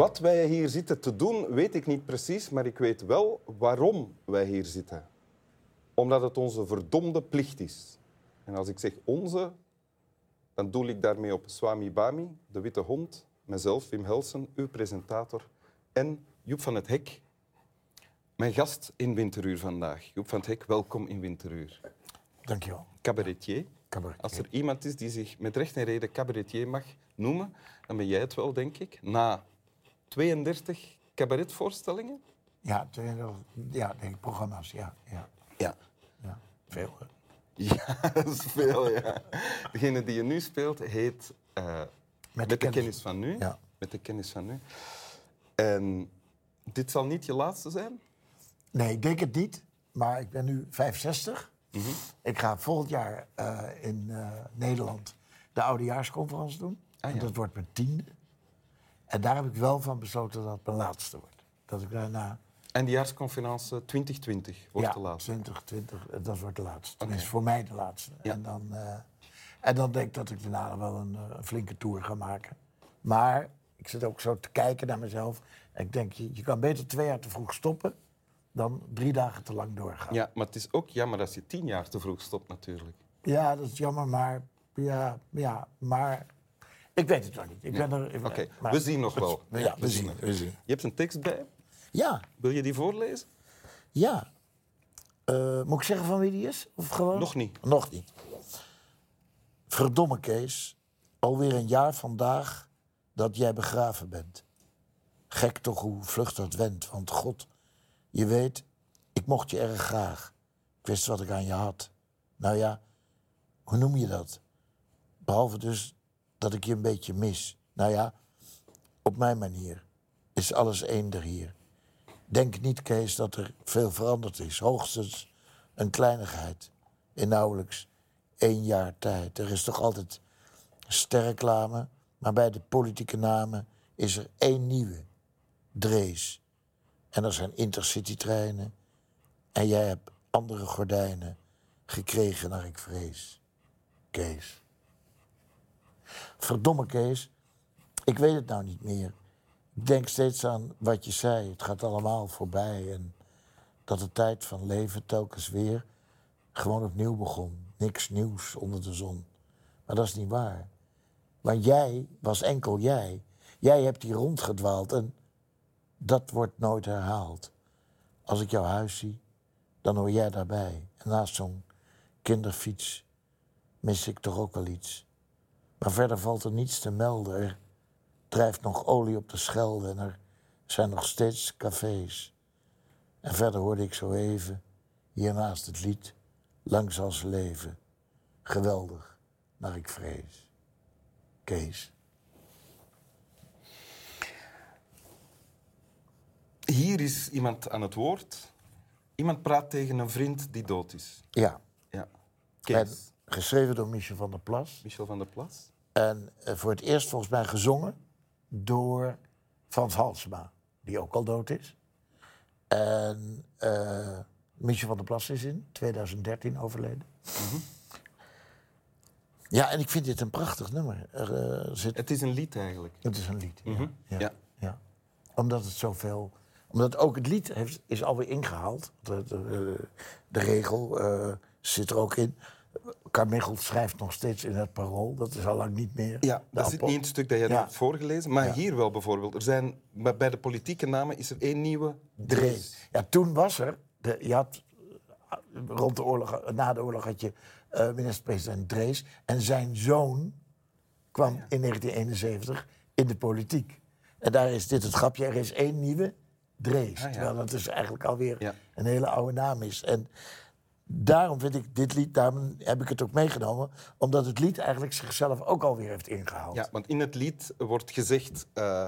Wat wij hier zitten te doen, weet ik niet precies, maar ik weet wel waarom wij hier zitten. Omdat het onze verdomde plicht is. En als ik zeg onze, dan doel ik daarmee op Swami Bami, de witte hond, mezelf, Wim Helsen, uw presentator, en Joep van het Hek, mijn gast in Winteruur vandaag. Joep van het Hek, welkom in Winteruur. Dankjewel. Cabaretier. Cabaretier. Als er iemand is die zich met recht en reden cabaretier mag noemen, dan ben jij het wel, denk ik. Na 32 cabaretvoorstellingen? Ja, ja nee, programma's, ja. Ja, Ja. ja. Veel. hè. Ja, dat is veel, ja. Degene die je nu speelt heet eh, Met, de, kennis. van nu. Ja. Met de kennis van nu. En dit zal niet je laatste zijn? Nee, ik denk het niet. Maar ik ben nu 65. Mhm. Ik ga volgend jaar eh, in eh, Nederland de oudejaarsconferentie doen. Ah, En ja. dat wordt mijn tiende. En daar heb ik wel van besloten dat het mijn laatste wordt. Dat ik daarna... En de jaarsconferentie 2020 wordt ja, de laatste. 2020, eh, dat wordt de laatste. Tenminste, voor mij de laatste. Ja. En, dan, eh, en dan denk ik dat ik daarna wel een, eh, een flinke tour ga maken. Maar ik zit ook zo te kijken naar mezelf. En ik denk, je, je kan beter twee jaar te vroeg stoppen... dan drie dagen te lang doorgaan. Ja, maar het is ook jammer als je tien jaar te vroeg stopt natuurlijk. Ja, dat is jammer, maar... Ja, ja, maar... Ik weet het nog niet. Ik ben er, Oké, we zien nog wel. Ja, we zien, we zien. Je hebt een tekst bij. Ja, Wil je die voorlezen? ja. Eh, moet ik zeggen van wie die is? Of gewoon? Nog niet. Nog niet. Verdomme Kees, alweer een jaar vandaag dat jij begraven bent. Gek toch hoe vlug dat went, want god, je weet, ik mocht je erg graag. Ik wist wat ik aan je had. Nou ja, hoe noem je dat? Behalve dus dat ik je een beetje mis. Nou ja, op mijn manier is alles eender hier. Denk niet, Kees, dat er veel veranderd is. Hoogstens een kleinigheid in nauwelijks één jaar tijd. Er is toch altijd sterreclame, maar bij de politieke namen is er één nieuwe. Drees. En er zijn intercitytreinen. En jij hebt andere gordijnen gekregen naar ik vrees. Kees. Verdomme Kees, ik weet het nou niet meer. Ik denk steeds aan wat je zei. Het gaat allemaal voorbij. En dat de tijd van leven telkens weer gewoon opnieuw begon. Niks nieuws onder de zon. Maar dat is niet waar. Want jij was enkel jij. Jij hebt hier rondgedwaald en dat wordt nooit herhaald. Als ik jouw huis zie, dan hoor jij daarbij. En naast zo'n kinderfiets mis ik toch ook wel iets. Maar verder valt er niets te melden. Er drijft nog olie op de Schelde en er zijn nog steeds cafés. En verder hoorde ik zo even, hiernaast het lied, Lang zal ze leven. Geweldig, naar ik vrees. Kees. Hier is iemand aan het woord. Iemand praat tegen een vriend die dood is. Ja, Ja. Kees. Geschreven door Michel van der Plas. Michel van der Plas. En eh, voor het eerst volgens mij gezongen door Frans Halsema, die ook al dood is. En eh, Michel van der Plas is in 2013 overleden. Ja, en ik vind dit een prachtig nummer. Er, eh, zit, Het is een lied eigenlijk. het is een lied. ja. Mhm. Ja, Ja. ja. Omdat het zoveel. Omdat ook het lied heeft, is alweer ingehaald. De, de, de regel zit er ook in. Carmichael schrijft nog steeds in het parool. Dat is al lang niet meer. Ja, dat is één stuk dat Ja. hebt voorgelezen. Maar Ja. hier wel bijvoorbeeld. Er zijn, maar bij de politieke namen is er één nieuwe Drees. Ja, toen was er. De, je had, eh, rond de oorlog, na de oorlog had je eh, minister-president Drees. En zijn zoon kwam in 1971 in de politiek. En daar is dit het grapje. Er is één nieuwe Drees. Ah. Terwijl dat dus eigenlijk alweer een hele oude naam is. En daarom vind ik dit lied, daarom heb ik het ook meegenomen. Omdat het lied eigenlijk zichzelf ook alweer heeft ingehaald. Ja, want in het lied wordt gezegd... eh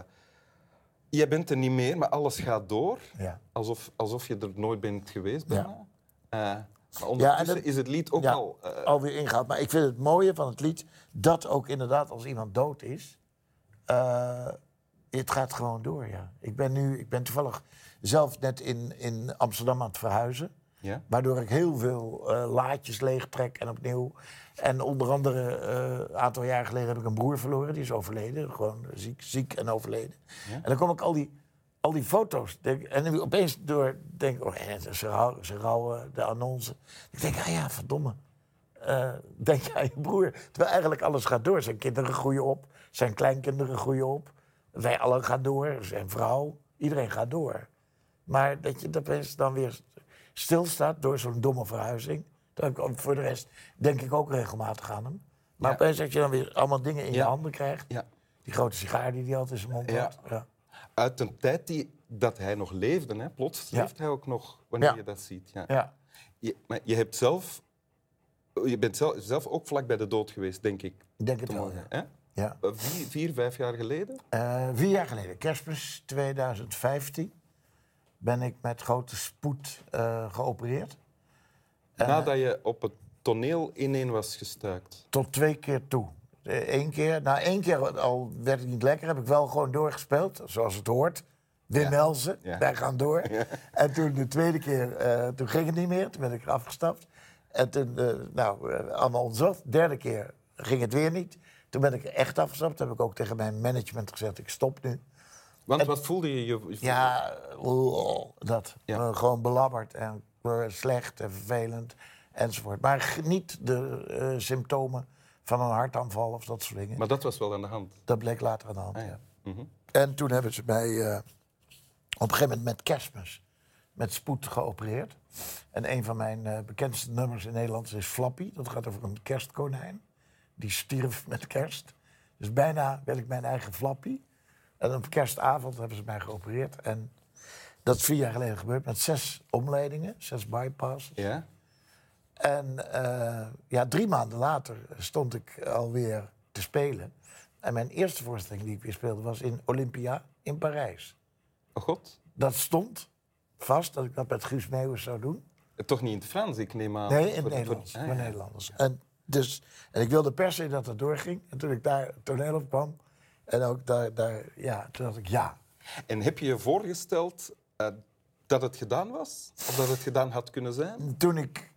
jij bent er niet meer, maar alles gaat door. Ja. Alsof, alsof je er nooit bent geweest Ja. Eh, maar ondertussen dat- is het lied ook ja, al... eh, alweer ingehaald. Maar ik vind het mooie van het lied dat ook inderdaad als iemand dood is, het gaat gewoon door. Ja. Ik ben nu, ik ben toevallig zelf net in, in Amsterdam aan het verhuizen. Ja? Waardoor ik heel veel eh, laadjes leegtrek en opnieuw. En onder andere, eh, een aantal jaar geleden heb ik een broer verloren. Die is overleden. Gewoon ziek, ziek en overleden. En dan kom ik al die, al die foto's. Denk, en opeens door denk ik, oh, ze, rouw, ze rouwen de annonce. Ik denk, ah ja, verdomme. Eh, denk aan je broer. Terwijl eigenlijk alles gaat door. Zijn kinderen groeien op. Zijn kleinkinderen groeien op. Wij allen gaan door. Zijn vrouw. Iedereen gaat door. Maar dat je opeens dan weer stilstaat door zo'n domme verhuizing. Voor de rest denk ik ook regelmatig aan hem. Maar Ja. opeens dat je dan weer allemaal dingen in je handen krijgt. Ja. Die grote sigaar die hij altijd in zijn mond had. Ja. Uit een tijd die, dat hij nog leefde, hè? plots leeft hij ook nog wanneer je dat ziet. Ja. Ja. Je, maar je, hebt zelf, je bent zelf, zelf ook vlak bij de dood geweest, denk ik. Ik denk het wel, hè? ja. Eh, Vier, vier, vijf jaar geleden? Eh, vier jaar geleden, kerstmis 2015, ben ik met grote spoed eh, geopereerd. Nadat je op het toneel ineen was gestuikt. Tot twee keer toe. Eén keer, na één keer al werd het niet lekker, heb ik wel gewoon doorgespeeld, zoals het hoort. Wim Ja. Helsen, Ja. wij gaan door. En toen de tweede keer, eh, toen ging het niet meer, toen ben ik afgestapt. En toen, eh, nou, eh, allemaal onzelf. Derde keer ging het weer niet. Toen ben ik echt afgestapt. Toen heb ik ook tegen mijn management gezegd, ik stop nu. Want wat voelde je? je je- Ja, oeh, dat. Ja. Gewoon belabberd en slecht en vervelend enzovoort. Maar niet de eh, symptomen van een hartaanval of dat soort dingen. Maar dat was wel aan de hand. Dat bleek later aan de hand. Ah, ja. ja. Mhm. En toen hebben ze mij eh, op een gegeven moment met kerstmis met spoed geopereerd. En een van mijn eh, bekendste nummers in Nederland is Flappy. Dat gaat over een kerstkonijn. Die stierf met kerst. Dus bijna werd ik mijn eigen Flappy. En op kerstavond hebben ze mij geopereerd. En dat is vier jaar geleden gebeurd met zes omleidingen, zes bypasses. Ja? En eh, ja, drie maanden later stond ik alweer te spelen. En mijn eerste voorstelling die ik weer speelde was in Olympia in Parijs. Oh god. Dat stond vast dat ik dat met Guus Meeuwis zou doen. Toch niet in het Frans, ik neem aan. Nee, in het Nederlands. Ah, voor ja. Nederlanders. En, dus, en ik wilde per se dat het doorging. En toen ik daar toneel op kwam, en ook daar, daar ja, toen dacht ik ja. En heb je je voorgesteld eh, dat het gedaan was? Of dat het gedaan had kunnen zijn? Toen, ik,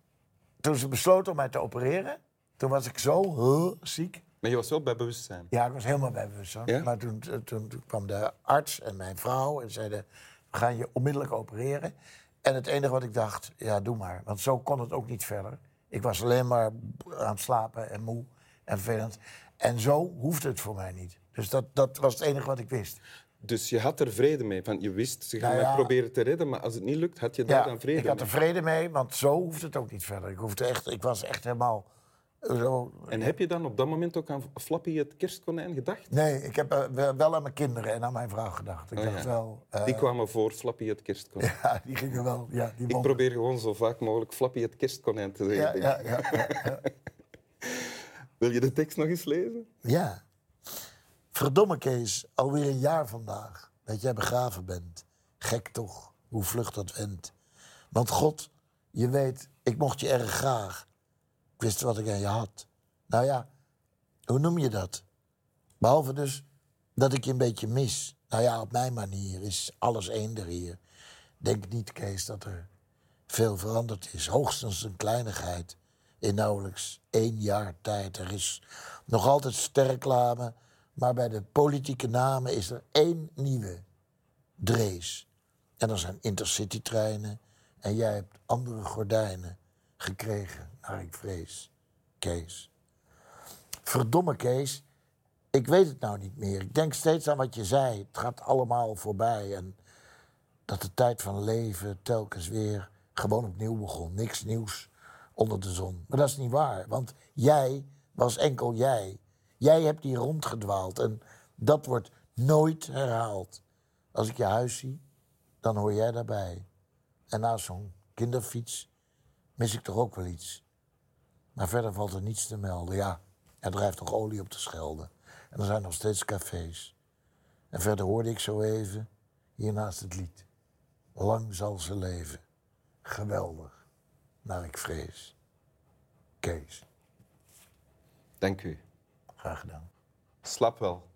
toen ze besloten om mij te opereren, toen was ik zo huh, ziek. Maar je was wel bij bewustzijn. Ja, ik was helemaal bij bewustzijn. Ja? Maar toen, toen, toen kwam de arts en mijn vrouw en zeiden... we gaan je onmiddellijk opereren. En het enige wat ik dacht, ja, doe maar. Want zo kon het ook niet verder. Ik was alleen maar aan het slapen en moe en vervelend. En zo hoefde het voor mij niet. Dus dat, dat was het enige wat ik wist. Dus je had er vrede mee. Van, je wist, ze gaan Nou mij proberen te redden, maar als het niet lukt, had je daar Ja, dan vrede ik had mee. er vrede mee, want zo hoefde het ook niet verder. Ik, hoefde echt, ik was echt helemaal... eh, Zo, En heb je dan op dat moment ook aan Flappy het kerstkonijn gedacht? nee, ik heb eh, wel- aan mijn kinderen en aan mijn vrouw gedacht. Ik Oh, dacht ja. wel... eh, Die kwamen voor Flappy het kerstkonijn. Ja, die gingen wel. Ja, die Ik probeer gewoon zo vaak mogelijk Flappy het kerstkonijn te zeggen. ja, ja. Wil je de tekst nog eens lezen? ja. Verdomme Kees, alweer een jaar vandaag dat jij begraven bent. Gek toch, hoe vlug dat went. Want God, je weet, ik mocht je erg graag. Ik wist wat ik aan je had. Nou ja, hoe noem je dat? Behalve dus dat ik je een beetje mis. Nou ja, op mijn manier is alles eender hier. Denk niet, Kees, dat er veel veranderd is. Hoogstens een kleinigheid in nauwelijks één jaar tijd. Er is nog altijd sterreclame, maar bij de politieke namen is er één nieuwe. Drees. En er zijn intercitytreinen en jij hebt andere gordijnen gekregen, naar ik vrees. Kees. Verdomme Kees, ik weet het nou niet meer. Ik denk steeds aan wat je zei. Het gaat allemaal voorbij en dat de tijd van leven telkens weer gewoon opnieuw begon. Niks nieuws onder de zon. Maar dat is niet waar, want jij was enkel jij. Jij hebt hier rondgedwaald en dat wordt nooit herhaald. Als ik je huis zie, dan hoor jij daarbij. En naast zo'n kinderfiets mis ik toch ook wel iets. Maar verder valt er niets te melden. Ja, er drijft nog olie op de Schelde. En er zijn nog steeds cafés. En verder hoorde ik zo even, hier naast het lied. Lang zal ze leven. Geweldig. Naar ik vrees. Kees. Dank u. Graag gedaan. Slap wel.